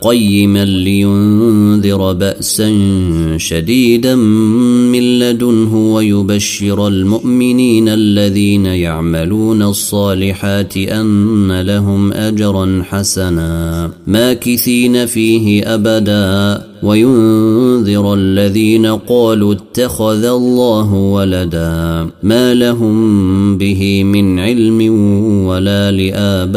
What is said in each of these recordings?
قيما لينذر بأسا شديدا من لدنه ويبشر المؤمنين الذين يعملون الصالحات أن لهم أجرا حسنا. ماكثين فيه أبدا. وينذر الذين قالوا اتخذ الله ولدا. ما لهم به من علم ولا لآبائهم.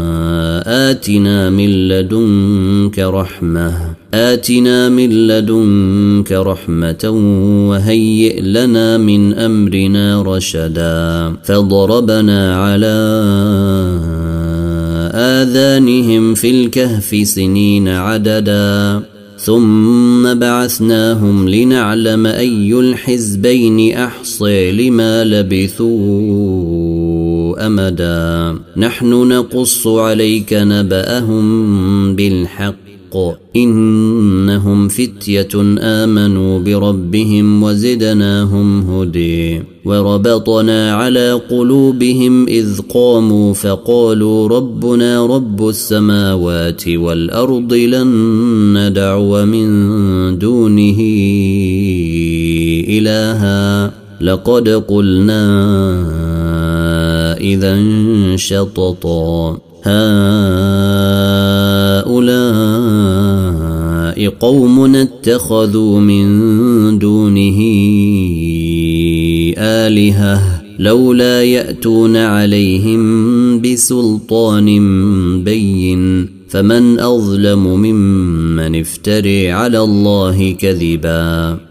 آتنا من لدنك رحمة آتنا من لدنك رحمة وهيئ لنا من أمرنا رشدا فضربنا على آذانهم في الكهف سنين عددا ثم بعثناهم لنعلم أي الحزبين أحصي لما لبثوا. أمدا. نحن نقص عليك نبأهم بالحق. إنهم فتية آمنوا بربهم وزدناهم هدي وربطنا على قلوبهم إذ قاموا فقالوا ربنا رب السماوات والأرض لن ندعو من دونه إلها. لقد قلنا إذا شططا هؤلاء قوم اتخذوا من دونه آلهة لولا يأتون عليهم بسلطان بين. فمن أظلم ممن افتري على الله كذبا.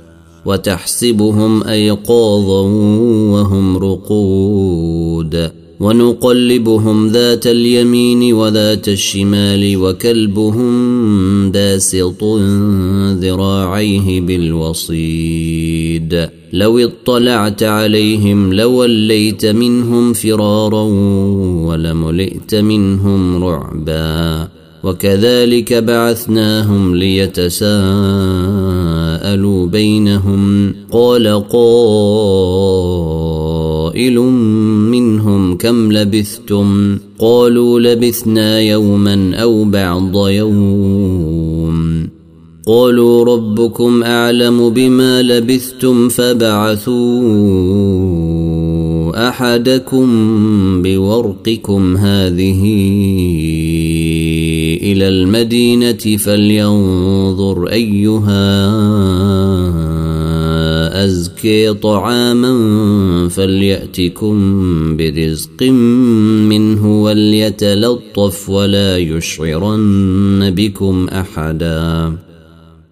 وتحسبهم أيقاظا وهم رقود. ونقلبهم ذات اليمين وذات الشمال وكلبهم باسط ذراعيه بالوصيد. لو اطلعت عليهم لوليت منهم فرارا ولملئت منهم رعبا. وكذلك بعثناهم ليتساءلوا بينهم. قال قائل منهم كم لبثتم؟ قالوا لبثنا يوما أو بعض يوم. قالوا ربكم أعلم بما لبثتم فبعثوا أحدكم بورقكم هذه إلى المدينة فلينظر أيها أزكي طعاما فليأتكم برزق منه وليتلطف ولا يشعرن بكم أحدا.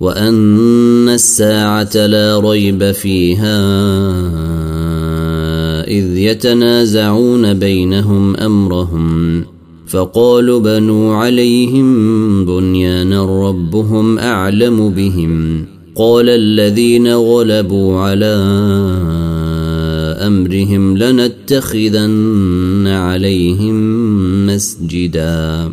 وأن الساعة لا ريب فيها إذ يتنازعون بينهم أمرهم فقالوا بنوا عليهم بنيانا ربهم أعلم بهم قال الذين غلبوا على أمرهم لنتخذن عليهم مسجداً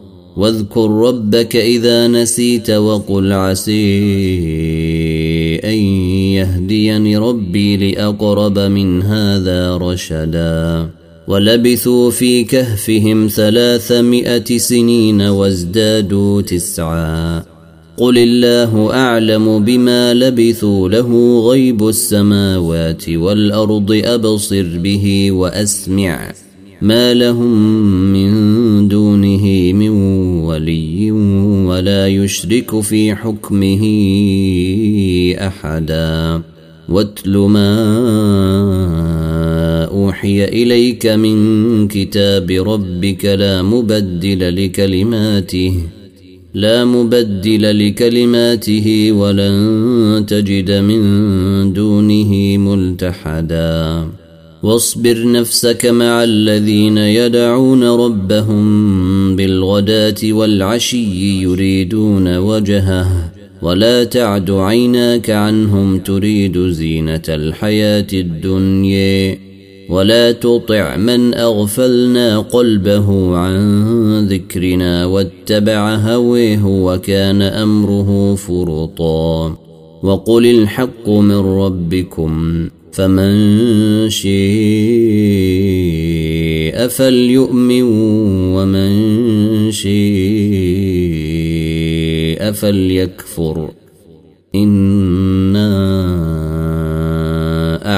واذكر ربك إذا نسيت وقل عسي أن يهديني ربي لأقرب من هذا رشدا. ولبثوا في كهفهم ثلاثمائة سنين وازدادوا تسعا. قل الله أعلم بما لبثوا له غيب السماوات والأرض أبصر به وأسمع. ما لهم من دونه من ولي ولا يشرك في حكمه أحدا. واتل ما أوحي إليك من كتاب ربك لا مبدل لكلماته لا مبدل لكلماته ولن تجد من دونه ملتحدا. واصبر نفسك مع الذين يدعون ربهم بالغداة والعشي يريدون وجهه ولا تعد عيناك عنهم تريد زينة الحياة الدنيا ولا تطع من أغفلنا قلبه عن ذكرنا واتبع هويه وكان أمره فرطا وقل الحق من ربكم. فمن شيء فليؤمن ومن شيء فليكفر. إنا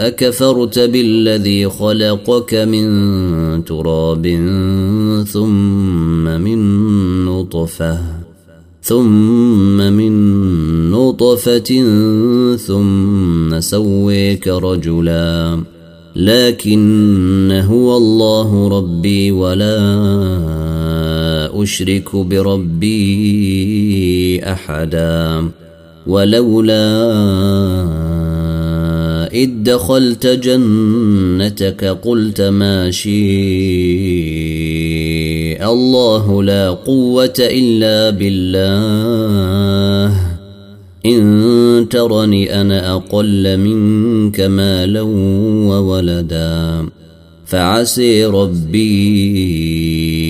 أكفرت بالذي خلقك من تراب ثم من نطفة ثم من نطفة ثم سويك رجلا لكن هو الله ربي ولا أشرك بربي أحدا ولولا إذ دخلت جنتك قلت ما شيء الله لا قوة إلا بالله. إن ترني أنا أقل منك مالا وولدا فعسي ربي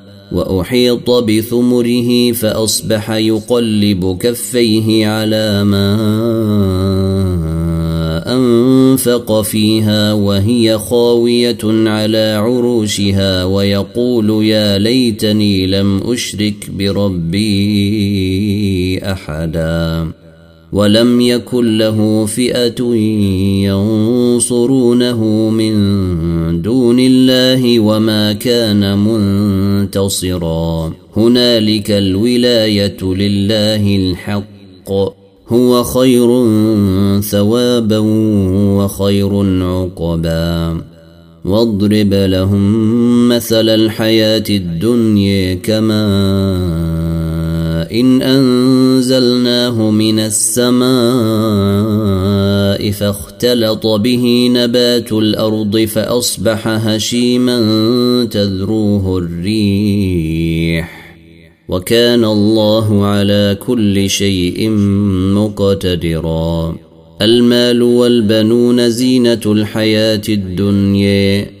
وأحيط بثمره فأصبح يقلب كفيه على ما أنفق فيها وهي خاوية على عروشها ويقول يا ليتني لم أشرك بربي أحدا. ولم يكن له فئة ينصرونه من دون الله وما كان منتصرا. هنالك الولاية لله الحق. هو خير ثوابا وخير عقبا. واضرب لهم مثل الحياة الدنيا كمان إن أنزلناه من السماء فاختلط به نبات الأرض فأصبح هشيما تذروه الريح. وكان الله على كل شيء مقتدرا. المال والبنون زينة الحياة الدنيا.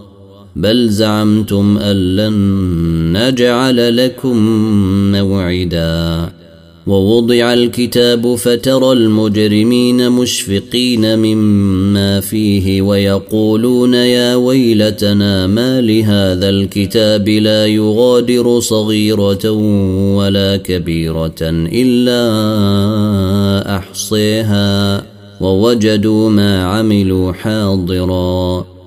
بل زعمتم أن لن نجعل لكم موعدا. ووضع الكتاب فترى المجرمين مشفقين مما فيه ويقولون يا ويلتنا ما لهذا الكتاب لا يغادر صغيرة ولا كبيرة إلا أحصيها. ووجدوا ما عملوا حاضراً.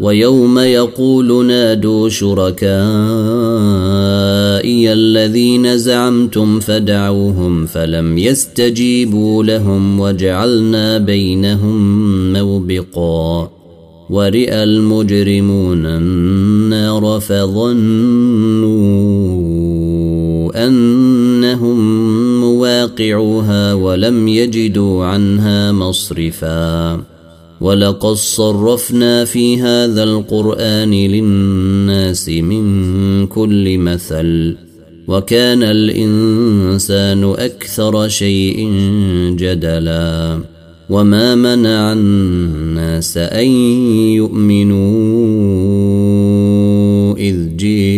ويوم يقول نادوا شركائي الذين زعمتم فدعوهم فلم يستجيبوا لهم وجعلنا بينهم موبقا ورئ المجرمون النار فظنوا أنهم مواقعوها ولم يجدوا عنها مصرفا ولقد صرفنا في هذا القرآن للناس من كل مثل وكان الإنسان أكثر شيء جدلا وما منع الناس أن يؤمنوا إذ جيءهم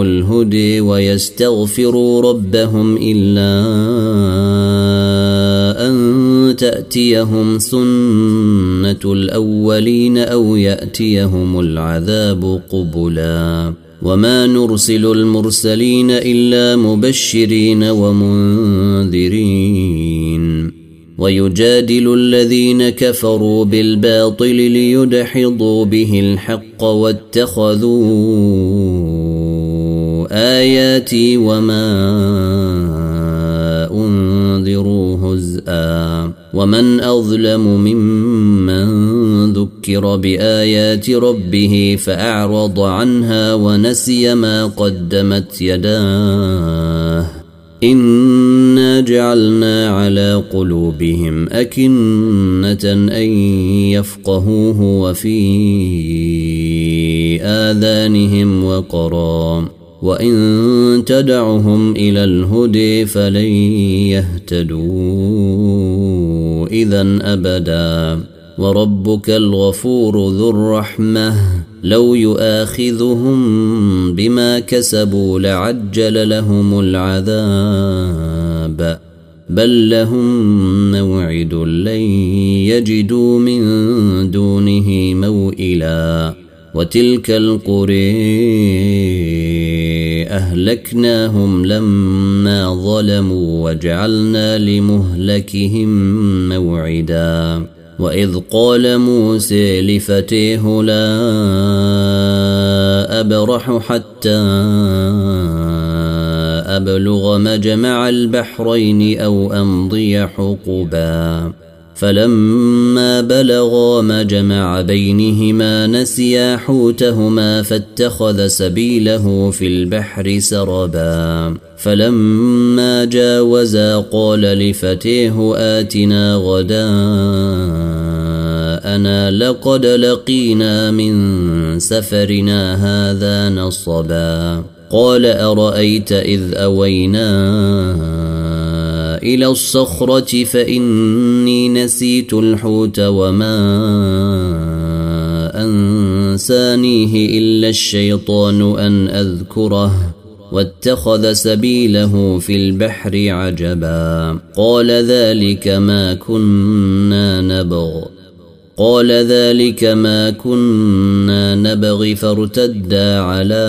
الهدي ويستغفروا ربهم إلا أن تأتيهم سنة الأولين أو يأتيهم العذاب قبلا. وما نرسل المرسلين إلا مبشرين ومنذرين. ويجادل الذين كفروا بالباطل ليدحضوا به الحق واتخذوا آياتي وما أنذروا هزءا. ومن اظلم ممن ذكر بايات ربه فاعرض عنها ونسي ما قدمت يداه انا جعلنا على قلوبهم اكنه ان يفقهوه وفي اذانهم وقرا وان تدعهم إلى الهدي فلن يهتدوا إذا أبدا. وربك الغفور ذو الرحمة. لو يؤاخذهم بما كسبوا لعجل لهم العذاب. بل لهم موعد لن يجدوا من دونه موئلا. وتلك القري أهلكناهم لما ظلموا وجعلنا لمهلكهم موعدا. وإذ قال موسى لفتيه لا أبرح حتى أبلغ مجمع البحرين أو أمضي حقبا. فلما بلغا مجمع بينهما نسيا حوتهما فاتخذ سبيله في البحر سربا. فلما جاوزا قال لفتيه آتنا غداءنا لقد لقينا من سفرنا هذا نصبا. قال أرأيت إذ أوينا إلى الصخرة فإني نسيت الحوت وما أنسانيه إلا الشيطان أن أذكره واتخذ سبيله في البحر عجبا. قال ذلك ما كنا نبغ. قال ذلك ما كنا نبغي فارتدا على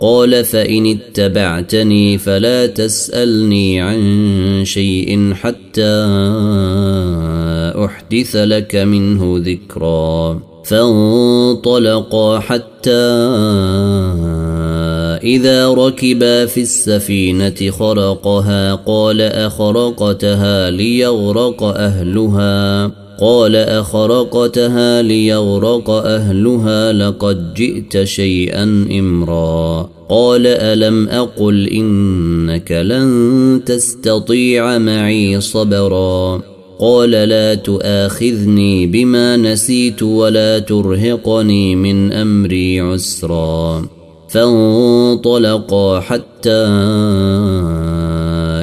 قال فإن اتبعتني فلا تسألني عن شيء حتى أحدث لك منه ذكرا. فانطلقا حتى إذا ركبا في السفينة خرقها قال أخرقتها ليغرق أهلها. قال أخرقتها ليغرق أهلها لقد جئت شيئا إمرا. قال ألم أقل إنك لن تستطيع معي صبرا. قال لا تؤاخذني بما نسيت ولا ترهقني من أمري عسرا. فانطلقا حتى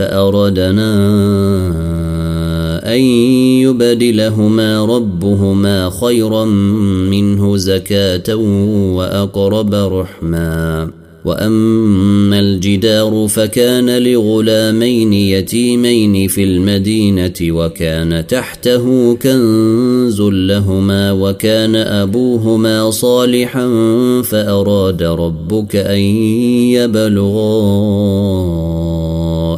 فأردنا أن يبدلهما ربهما خيرا منه زكاة وأقرب رحما. وأما الجدار فكان لغلامين يتيمين في المدينة وكان تحته كنز لهما وكان أبوهما صالحا فأراد ربك أن يبلغا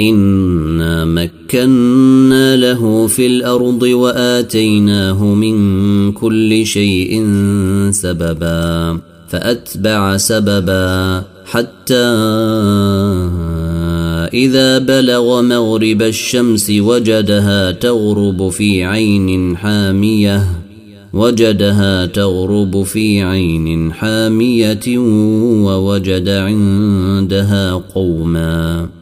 إنا مكنا له في الأرض وآتيناه من كل شيء سببا فأتبع سببا حتى إذا بلغ مغرب الشمس وجدها تغرب في عين حامية وجدها تغرب في عين حامية ووجد عندها قوماً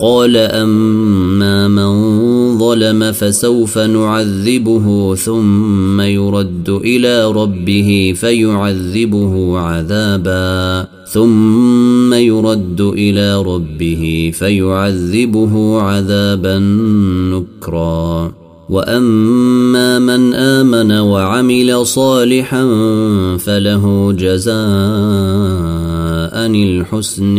قال أما من ظلم فسوف نعذبه ثم يرد إلى ربه فيعذبه عذابا. ثم يرد إلى ربه فيعذبه عذابا نكرا. وأما من آمن وعمل صالحا فله جزاء الحسن.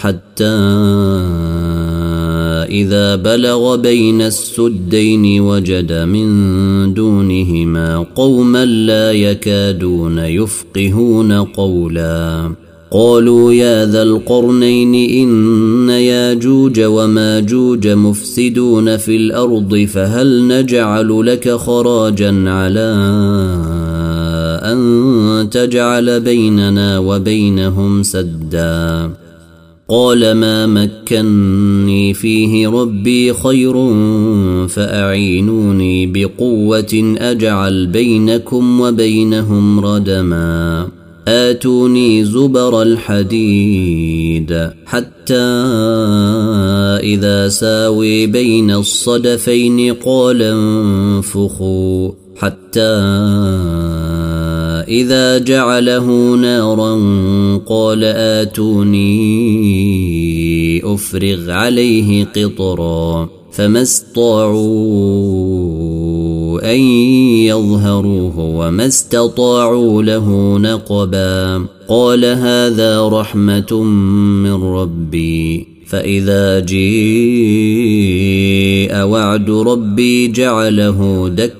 حتى إذا بلغ بين السدين وجد من دونهما قوما لا يكادون يفقهون قولا. قالوا يا ذا القرنين إن ياجوج وماجوج مفسدون في الأرض فهل نجعل لك خراجا على أن تجعل بيننا وبينهم سدا؟ قال ما مكني فيه ربي خير فأعينوني بقوة أجعل بينكم وبينهم ردما. آتوني زبر الحديد حتى إذا ساوي بين الصدفين قال انفخوا حتى إذا جعله نارا قال آتوني أفرغ عليه قطرا فما استطاعوا أن يظهروه وما استطاعوا له نقبا قال هذا رحمة من ربي فإذا جيء وعد ربي جعله دكا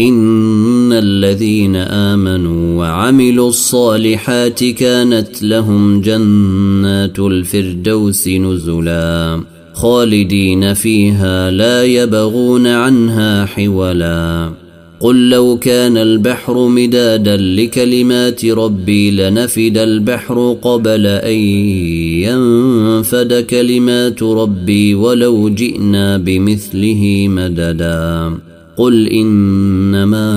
ان الذين امنوا وعملوا الصالحات كانت لهم جنات الفردوس نزلا خالدين فيها لا يبغون عنها حولا قل لو كان البحر مدادا لكلمات ربي لنفد البحر قبل ان ينفد كلمات ربي ولو جئنا بمثله مددا قل انما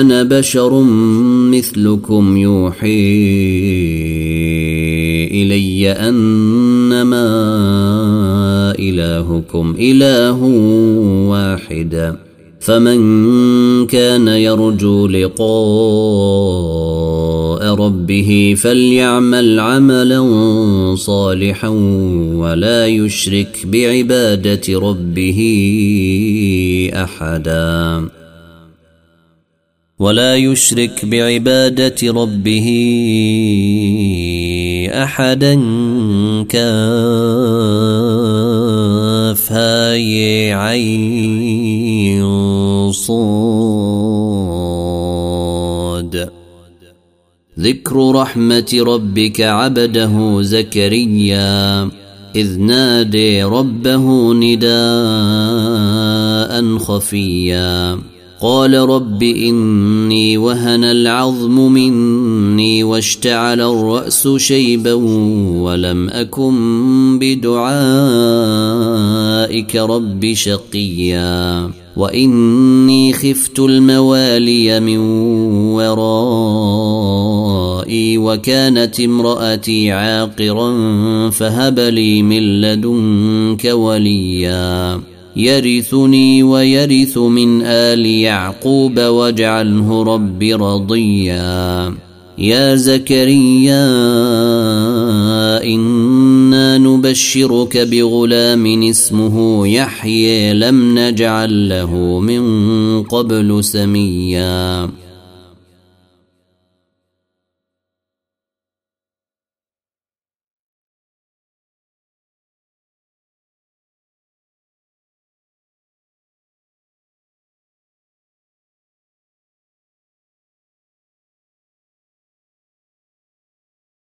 أنا بشر مثلكم يوحي الي انما الهكم اله واحد فمن كان يرجو لقاء ربه فليعمل عملا صالحا ولا يشرك بعبادة ربه أحدا. ولا يشرك بعبادة ربه أحدا كافها عين صاد ذكر رحمة ربك عبده زكريا إذ نادي ربه نداء خفيا. قال رب إني وهن العظم مني واشتعل الرأس شيبا ولم أكن بدعائك رب شقيا. وإني خفت الموالي من ورائي وكانت امرأتي عاقرا فهب لي من لدنك وليا. يرثني ويرث من آل يعقوب واجعله رب رضيا. يا زكريا إنا نبشرك بغلام اسمه يحيي لم نجعل له من قبل سميا.